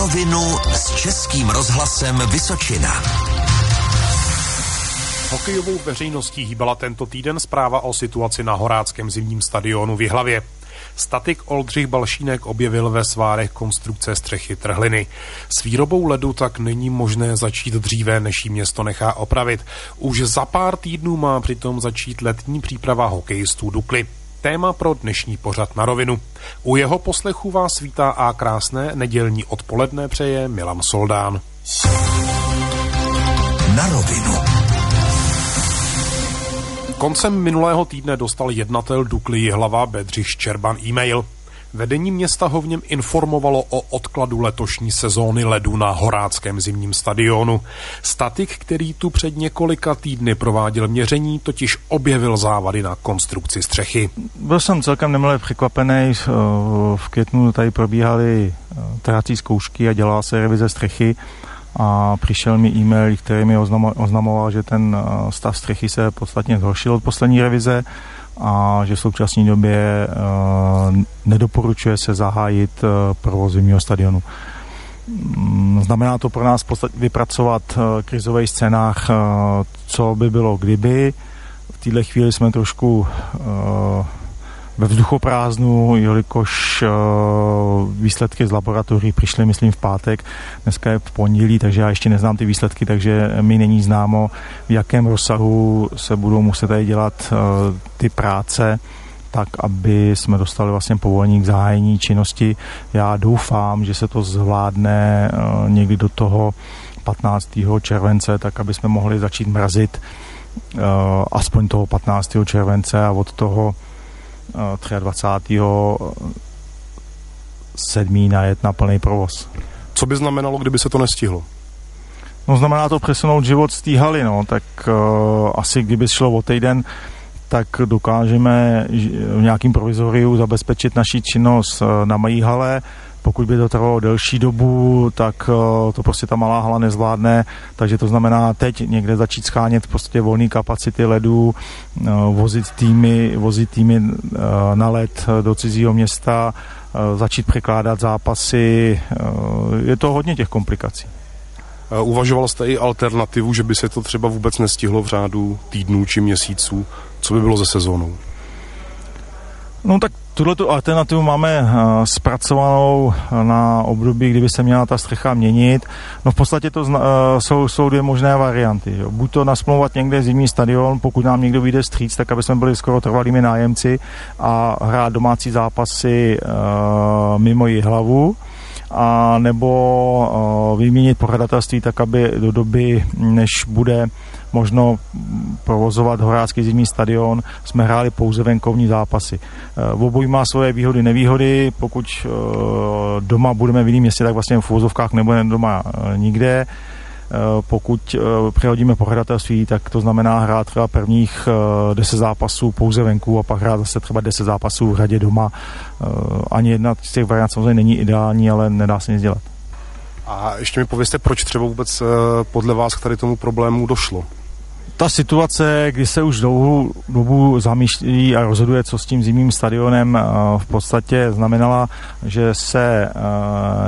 rovinu s Českým rozhlasem Vysočina. Hokejovou veřejností hýbala tento týden zpráva o situaci na Horáckém zimním stadionu v Jihlavě. Statik Oldřich Balšínek objevil ve svárech konstrukce střechy trhliny. S výrobou ledu tak není možné začít dříve, než jí město nechá opravit. Už za pár týdnů má přitom začít letní příprava hokejistů Dukly. Téma pro dnešní pořad na rovinu. U jeho poslechu vás vítá a krásné nedělní odpoledne přeje Milan Soldán. Na rovinu. Koncem minulého týdne dostal jednatel Dukly hlava Bedřich Ščerban e-mail. Vedení města ho v něm informovalo o odkladu letošní sezóny ledu na Horáckém zimním stadionu. Statik, který tu před několika týdny prováděl měření, totiž objevil závady na konstrukci střechy. Byl jsem celkem nemile překvapený. V květnu tady probíhaly eh, trhací zkoušky a dělala se revize střechy a přišel mi e-mail, který mi oznamoval, že ten eh, stav střechy se podstatně zhoršil od poslední revize a že v současné době uh, nedoporučuje se zahájit uh, provoz zimního stadionu. Mm, znamená to pro nás vypracovat uh, krizový scénář, co by bylo kdyby. V této chvíli jsme trošku ve vzduchoprázdnu, jelikož uh, výsledky z laboratoří přišly, myslím, v pátek, dneska je v pondělí, takže já ještě neznám ty výsledky, takže mi není známo, v jakém rozsahu se budou muset tady dělat uh, ty práce, tak, aby jsme dostali vlastně povolení k zahájení činnosti. Já doufám, že se to zvládne uh, někdy do toho 15. července, tak aby jsme mohli začít mrazit aspoň toho 15. července a od toho 23. 7. najet na plný provoz. Co by znamenalo, kdyby se to nestihlo? No znamená to přesunout život z té haly, no, tak uh, asi kdyby šlo o týden, tak dokážeme v nějakým provizoriu zabezpečit naši činnost na mají hale, pokud by to trvalo delší dobu, tak eh, to prostě ta malá hala nezvládne, takže to znamená teď někde začít schánět prostě volné kapacity ledů, eh, vozit týmy, vozit týmy eh, na led do cizího města, začít překládat zápasy. Je to hodně těch komplikací. Uvažoval jste i alternativu, že by se to třeba vůbec nestihlo v řádu týdnů či měsíců? Co by bylo ze sezónou? No tak tuhle tu alternativu máme uh, zpracovanou na období, kdyby se měla ta střecha měnit. No v podstatě to uh, jsou, jsou dvě možné varianty. Jo. Buď to nasmlouvat někde zimní stadion, pokud nám někdo vyjde stříc, tak aby jsme byli skoro trvalými nájemci a hrát domácí zápasy uh, mimo hlavu a nebo uh, vyměnit pořadatelství tak, aby do doby, než bude možno provozovat Horácký zimní stadion, jsme hráli pouze venkovní zápasy. V obojí má svoje výhody, nevýhody. Pokud uh, doma budeme v jiném městě, tak vlastně v úvozovkách nebudeme doma uh, nikde pokud přehodíme pořadatelství, tak to znamená hrát třeba prvních 10 zápasů pouze venku a pak hrát zase třeba 10 zápasů v řadě doma. Ani jedna z těch variant samozřejmě není ideální, ale nedá se nic dělat. A ještě mi povězte, proč třeba vůbec podle vás k tady tomu problému došlo? Ta situace, kdy se už dlouhou dobu zamýšlí a rozhoduje, co s tím zimním stadionem, eh, v podstatě znamenala, že se eh,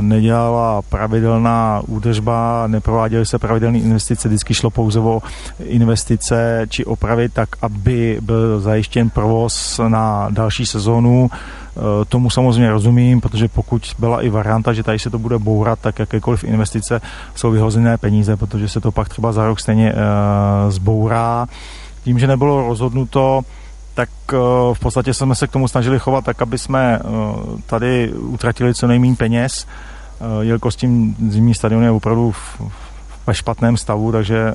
nedělala pravidelná údržba, neprováděly se pravidelné investice, vždycky šlo pouze o investice či opravy tak, aby byl zajištěn provoz na další sezónu. Eh, tomu samozřejmě rozumím, protože pokud byla i varianta, že tady se to bude bourat, tak jakékoliv investice jsou vyhozené peníze, protože se to pak třeba za rok stejně uh, zbourá. Tím, že nebylo rozhodnuto, tak uh, v podstatě jsme se k tomu snažili chovat tak, aby jsme tady utratili co nejméně peněz, jelikož s tím zimní stadion je opravdu v, ve špatném stavu, takže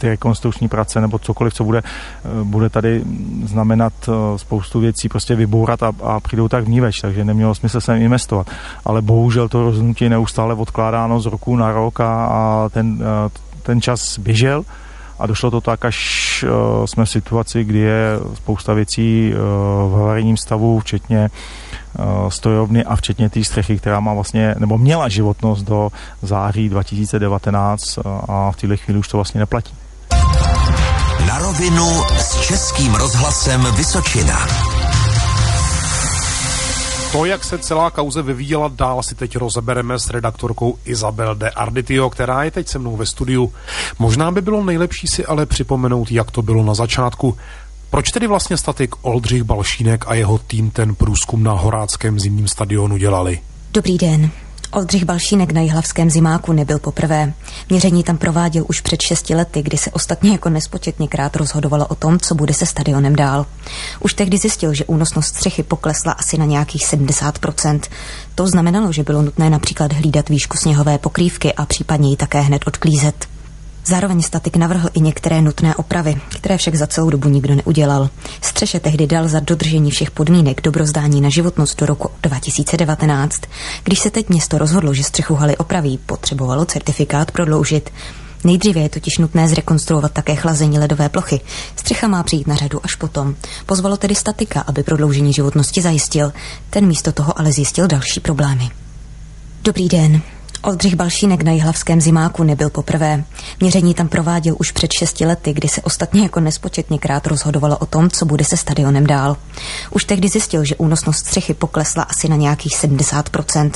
ty rekonstrukční práce nebo cokoliv, co bude, uh, bude tady znamenat uh, spoustu věcí prostě vybourat a, a přijdou tak vníveč, takže nemělo smysl sem investovat. Ale bohužel to rozhodnutí je neustále odkládáno z roku na rok a, a ten, uh, ten čas běžel a došlo to tak, až jsme v situaci, kdy je spousta věcí v havarijním stavu, včetně strojovny a včetně té střechy, která má vlastně, nebo měla životnost do září 2019 uh, a v této chvíli už to vlastně neplatí. Na rovinu s Českým rozhlasem Vysočina. To, jak se celá kauze vyvíjela dál, si teď rozebereme s redaktorkou Isabel de Arditio, která je teď se mnou ve studiu. Možná by bylo nejlepší si ale připomenout, jak to bylo na začátku. Proč tedy vlastně statik Oldřich Balšínek a jeho tým ten průzkum na Horáckém zimním stadionu dělali? Dobrý den. Oldřich Balšínek na Jihlavském zimáku nebyl poprvé. Měření tam prováděl už před šesti lety, kdy se ostatně jako nespočetněkrát rozhodovalo o tom, co bude se stadionem dál. Už tehdy zjistil, že únosnost střechy poklesla asi na nějakých 70%. To znamenalo, že bylo nutné například hlídat výšku sněhové pokrývky a případně ji také hned odklízet. Zároveň statik navrhl i některé nutné opravy, které však za celou dobu nikdo neudělal. Střeše tehdy dal za dodržení všech podmínek dobrozdání na životnost do roku 2019. Když se teď město rozhodlo, že střechu haly opraví, potřebovalo certifikát prodloužit. Nejdříve je totiž nutné zrekonstruovat také chlazení ledové plochy. Střecha má přijít na řadu až potom. Pozvalo tedy statika, aby prodloužení životnosti zajistil. Ten místo toho ale zjistil další problémy. Dobrý den. Oldřich Balšínek na Jihlavském zimáku nebyl poprvé. Měření tam prováděl už před šesti lety, kdy se ostatně jako nespočetněkrát rozhodovalo o tom, co bude se stadionem dál. Už tehdy zjistil, že únosnost střechy poklesla asi na nějakých 70%.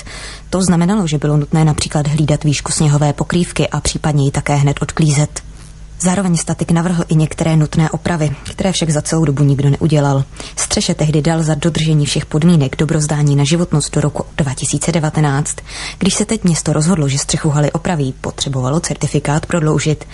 To znamenalo, že bylo nutné například hlídat výšku sněhové pokrývky a případně ji také hned odklízet. Zároveň statik navrhl i některé nutné opravy, které však za celou dobu nikdo neudělal. Střeše tehdy dal za dodržení všech podmínek dobrozdání na životnost do roku 2019. Když se teď město rozhodlo, že střechu haly opraví, potřebovalo certifikát prodloužit.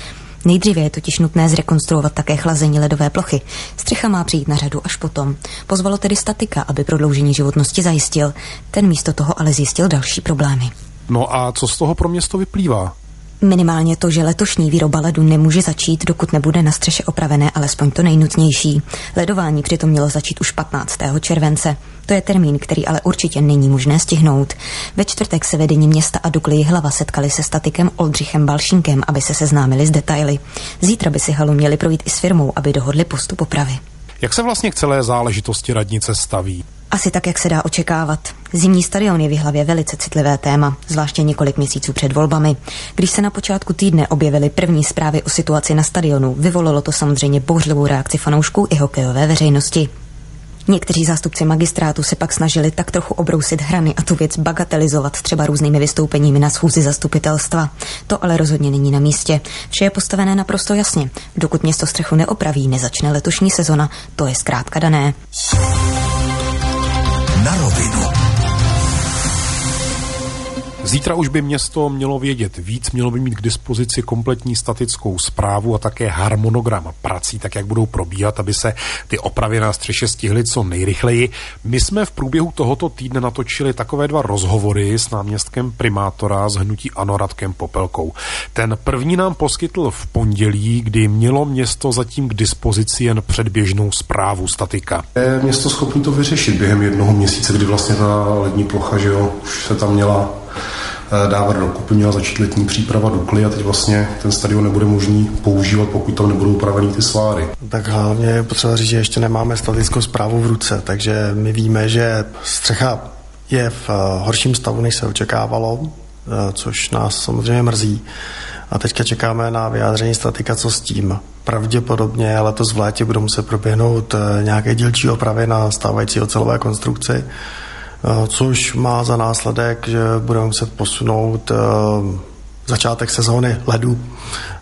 Nejdříve je totiž nutné zrekonstruovat také chlazení ledové plochy. Střecha má přijít na řadu až potom. Pozvalo tedy statika, aby prodloužení životnosti zajistil. Ten místo toho ale zjistil další problémy. No a co z toho pro město vyplývá? Minimálně to, že letošní výroba ledu nemůže začít, dokud nebude na střeše opravené alespoň to nejnutnější. Ledování přitom mělo začít už 15. července. To je termín, který ale určitě není možné stihnout. Ve čtvrtek se vedení města a Dukly hlava setkali se statikem Oldřichem Balšinkem, aby se seznámili s detaily. Zítra by si halu měli projít i s firmou, aby dohodli postup opravy. Jak se vlastně k celé záležitosti radnice staví? Asi tak, jak se dá očekávat. Zimní stadion je v hlavě velice citlivé téma, zvláště několik měsíců před volbami. Když se na počátku týdne objevily první zprávy o situaci na stadionu, vyvolalo to samozřejmě bouřlivou reakci fanoušků i hokejové veřejnosti. Někteří zástupci magistrátu se pak snažili tak trochu obrousit hrany a tu věc bagatelizovat třeba různými vystoupeními na schůzi zastupitelstva. To ale rozhodně není na místě. Vše je postavené naprosto jasně. Dokud město střechu neopraví, nezačne letošní sezona, to je zkrátka dané. Na rovinu. Zítra už by město mělo vědět víc, mělo by mít k dispozici kompletní statickou zprávu a také harmonogram prací, tak jak budou probíhat, aby se ty opravy na střeše stihly co nejrychleji. My jsme v průběhu tohoto týdne natočili takové dva rozhovory s náměstkem primátora z hnutí Anoradkem Popelkou. Ten první nám poskytl v pondělí, kdy mělo město zatím k dispozici jen předběžnou zprávu statika. Je město schopné to vyřešit během jednoho měsíce, kdy vlastně ta lední plocha, že jo, už se tam měla dávat do měla začít letní příprava Dukly a teď vlastně ten stadion nebude možný používat, pokud tam nebudou upravený ty sváry. Tak hlavně je potřeba říct, že ještě nemáme statickou zprávu v ruce, takže my víme, že střecha je v eh, horším stavu, než se očekávalo, eh, což nás samozřejmě mrzí. A teďka čekáme na vyjádření statika, co s tím. Pravděpodobně letos v létě budou muset proběhnout nějaké dílčí opravy na stávající ocelové konstrukci, Eh, což má za následek, že budeme muset posunout eh, začátek sezóny ledu,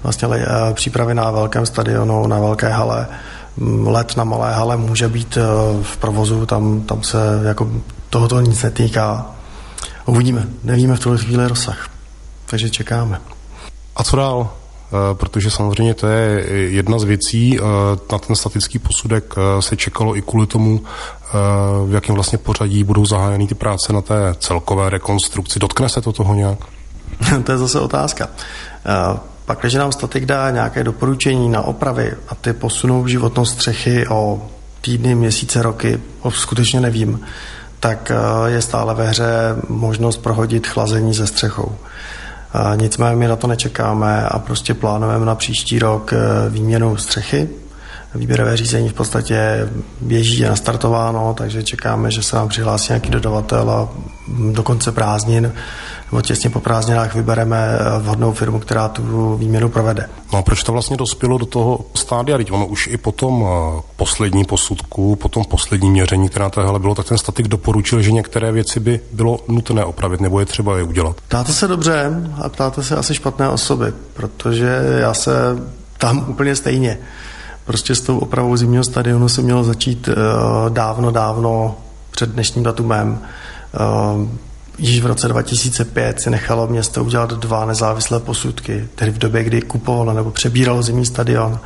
vlastně eh, přípravy na velkém stadionu, na velké hale. Mm, let na malé hale může být v provozu, tam, tam se jako tohoto nic netýká. Uvidíme, nevíme v tuhle chvíli rozsah, takže čekáme. A co dál? Protože samozřejmě to je jedna z věcí. Na ten statický posudek se čekalo i kvůli tomu, v jakém vlastně pořadí budou zahájeny ty práce na té celkové rekonstrukci. Dotkne se to toho nějak? to je zase otázka. Pak, když nám statik dá nějaké doporučení na opravy a ty posunou životnost střechy o týdny, měsíce, roky, skutečně nevím, tak je stále ve hře možnost prohodit chlazení ze střechou. Nicméně my na to nečekáme a prostě plánujeme na příští rok výměnu střechy, Výběrové řízení v podstatě běží a nastartováno, takže čekáme, že se nám přihlásí nějaký dodavatel a do konce prázdnin nebo těsně po prázdninách vybereme vhodnou firmu, která tu výměnu provede. No a proč to vlastně dospělo do toho stádia? Teď ono už i po tom eh, poslední posudku, po tom posledním měření, která tohle bylo, tak ten statik doporučil, že některé věci by bylo nutné opravit nebo je třeba je udělat. Ptáte se dobře a ptáte se asi špatné osoby, protože já se tam úplně stejně. Prostě s tou opravou zimního stadionu se mělo začít uh, dávno, dávno před dnešním datumem. Uh, již v roce 2005 si nechalo město udělat dva nezávislé posudky, tedy v době, kdy kupovalo nebo přebíralo zimní stadion. Uh,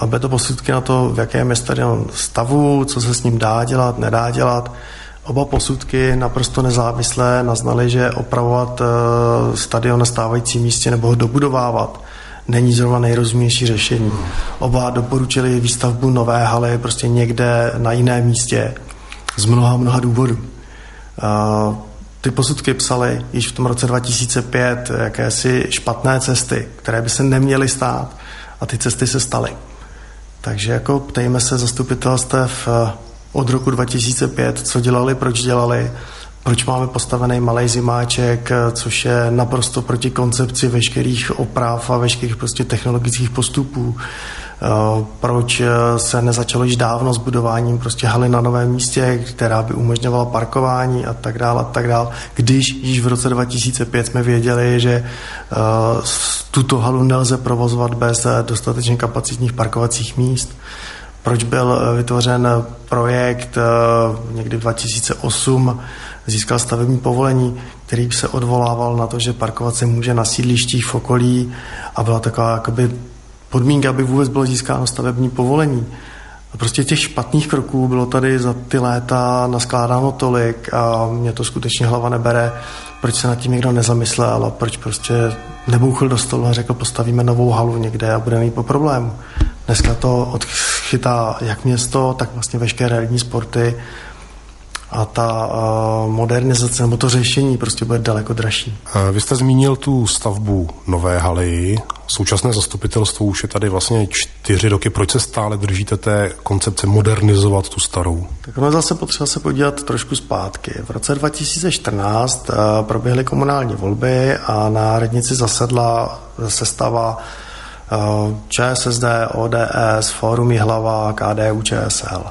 a byly to posudky na to, v jakém je stadion stavu, co se s ním dá dělat, nedá dělat. Oba posudky naprosto nezávislé naznali, že opravovat stadion na stávajícím místě nebo ho dobudovávat není zrovna nejrozumnější řešení. Oba doporučili výstavbu nové haly prostě někde na jiném místě z mnoha, mnoha důvodů. Ty posudky psaly již v tom roce 2005 jakési špatné cesty, které by se neměly stát a ty cesty se staly. Takže jako ptejme se zastupitelstev eh, od roku 2005, co dělali, proč dělali, proč máme postavený malý zimáček, což je naprosto proti koncepci veškerých oprav a veškerých prostě technologických postupů. Eh, proč eh, se nezačalo již dávno s budováním prostě haly na novém místě, která by umožňovala parkování a tak dále a tak dále, když již v roce 2005 jsme věděli, že eh, tuto halu nelze provozovat bez dostatečně kapacitních parkovacích míst proč byl vytvořen projekt někdy v 2008 získal stavební povolení, který se odvolával na to, že parkovat se může na sídlištích v okolí a byla taková jakoby podmínka, aby vůbec bylo získáno stavební povolení. A prostě těch špatných kroků bylo tady za ty léta naskládáno tolik a mě to skutečně hlava nebere, proč se nad tím někdo nezamyslel a proč prostě nebouchl do stolu a řekl, postavíme novou halu někde a budeme mít po problému. Dneska to odchytá jak město, tak vlastně veškeré herní sporty a ta uh, modernizace nebo to řešení prostě bude daleko dražší. Vy jste zmínil tu stavbu nové haly. Současné zastupitelstvo už je tady vlastně čtyři roky. Proč se stále držíte té koncepce modernizovat tu starou? Tak ono zase potřeba se podívat trošku zpátky. V roce 2014 uh, proběhly komunální volby a na radnici zasedla sestava uh, ČSSD, ODS, Fórum Jihlava, KDU, ČSL.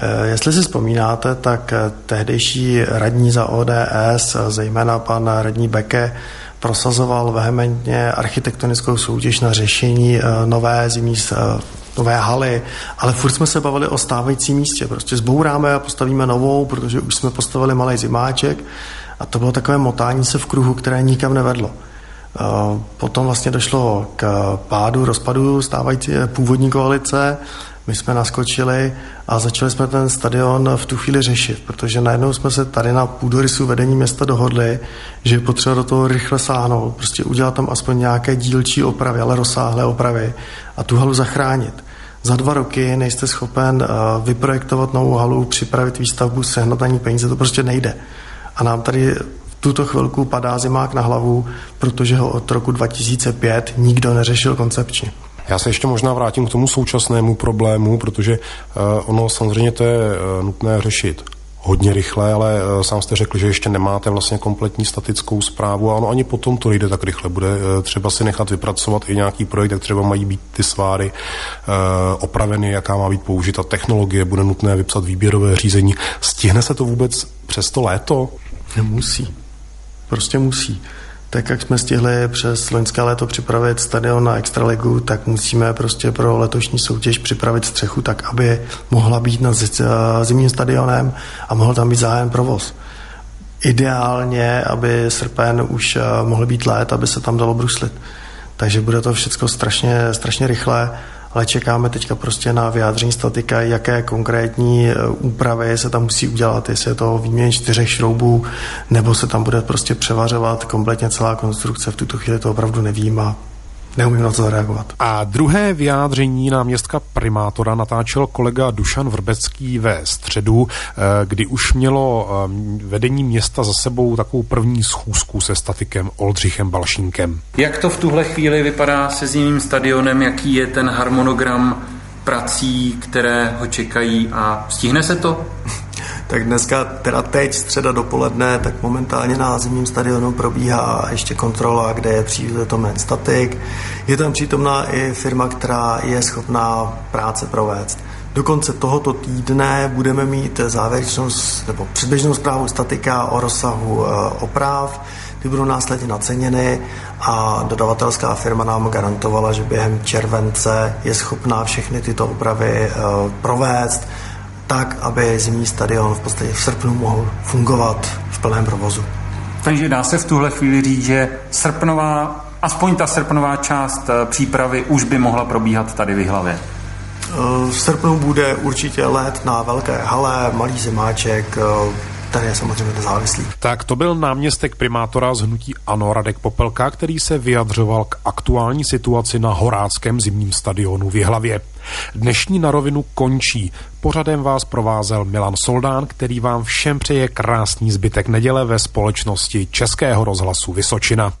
Eh, jestli si vzpomínáte, tak eh, tehdejší radní za ODS, eh, zejména pan radní Beke, prosazoval vehementně architektonickou soutěž na řešení nové zimní nové haly, ale furt jsme se bavili o stávajícím místě. Prostě zbouráme a postavíme novou, protože už jsme postavili malý zimáček a to bylo takové motání se v kruhu, které nikam nevedlo. Potom vlastně došlo k pádu, rozpadu stávající původní koalice my jsme naskočili a začali jsme ten stadion v tu chvíli řešit, protože najednou jsme se tady na půdorysu vedení města dohodli, že je potřeba do toho rychle sáhnout, prostě udělat tam aspoň nějaké dílčí opravy, ale rozsáhlé opravy a tu halu zachránit. Za dva roky nejste schopen eh, vyprojektovat novou halu, připravit výstavbu, sehnat na ní peníze, to prostě nejde. A nám tady v tuto chvilku padá zimák na hlavu, protože ho od roku 2005 nikdo neřešil koncepčně. Já se ještě možná vrátím k tomu současnému problému, protože uh, ono samozřejmě to je uh, nutné řešit hodně rychle, ale uh, sám jste řekl, že ještě nemáte vlastně kompletní statickou zprávu a ono ani potom to jde tak rychle. Bude třeba si nechat vypracovat i nějaký projekt, jak třeba mají být ty sváry opraveny, jaká má být použita technologie, bude nutné vypsat výběrové řízení. Stihne se to vůbec přes to léto? Musí. Prostě musí tak jak jsme stihli přes loňské léto připravit stadion na Extraligu, tak musíme prostě pro letošní soutěž připravit střechu tak, aby mohla být nad zimním stadionem a mohl tam být zájem provoz. Ideálně, aby srpen už eh, mohl být let, aby se tam dalo bruslit. Takže bude to všechno strašně, strašně rychle ale čekáme teďka prostě na vyjádření statika, jaké konkrétní e, úpravy se tam musí udělat, jestli je to výměn čtyřech šroubů, nebo se tam bude prostě převařovat kompletně celá konstrukce. V tuto chvíli to opravdu nevím a neumím na to zareagovat. A druhé vyjádření náměstka primátora natáčel kolega Dušan Vrbecký ve středu, eh, kdy už mělo eh, vedení města za sebou takovou první schůzku se statikem Oldřichem Balšínkem. Jak to v tuhle chvíli vypadá se zimním stadionem, jaký je ten harmonogram prací, které ho čekají a stihne se to? Tak dneska, teda teď, středa dopoledne, tak momentálně na zimním stadionu probíhá ještě kontrola, kde je přítomen statik. Je tam přítomná i firma, která je schopná práce provést. Do konce tohoto týdne budeme mít závěrečnou nebo předběžnou zprávu statika o rozsahu eh, oprav, ty budou následně naceněny a dodavatelská firma nám garantovala, že během července je schopná všechny tyto opravy eh, provést tak, aby zimní stadion v podstatě v srpnu mohl fungovat v plném provozu. Takže dá se v tuhle chvíli říct, že srpnová, aspoň ta srpnová část eh, přípravy už by mohla probíhat tady v hlavě. V srpnu bude určitě let na velké hale, malý zimáček, eh, ten je samozřejmě nezávislý. Tak to byl náměstek primátora z hnutí Ano Radek Popelka, který se vyjadřoval k aktuální situaci na Horáckém zimním stadionu v Jihlavě. Dnešní na rovinu končí. Pořadem vás provázel Milan Soldán, který vám všem přeje krásný zbytek neděle ve společnosti Českého rozhlasu Vysočina.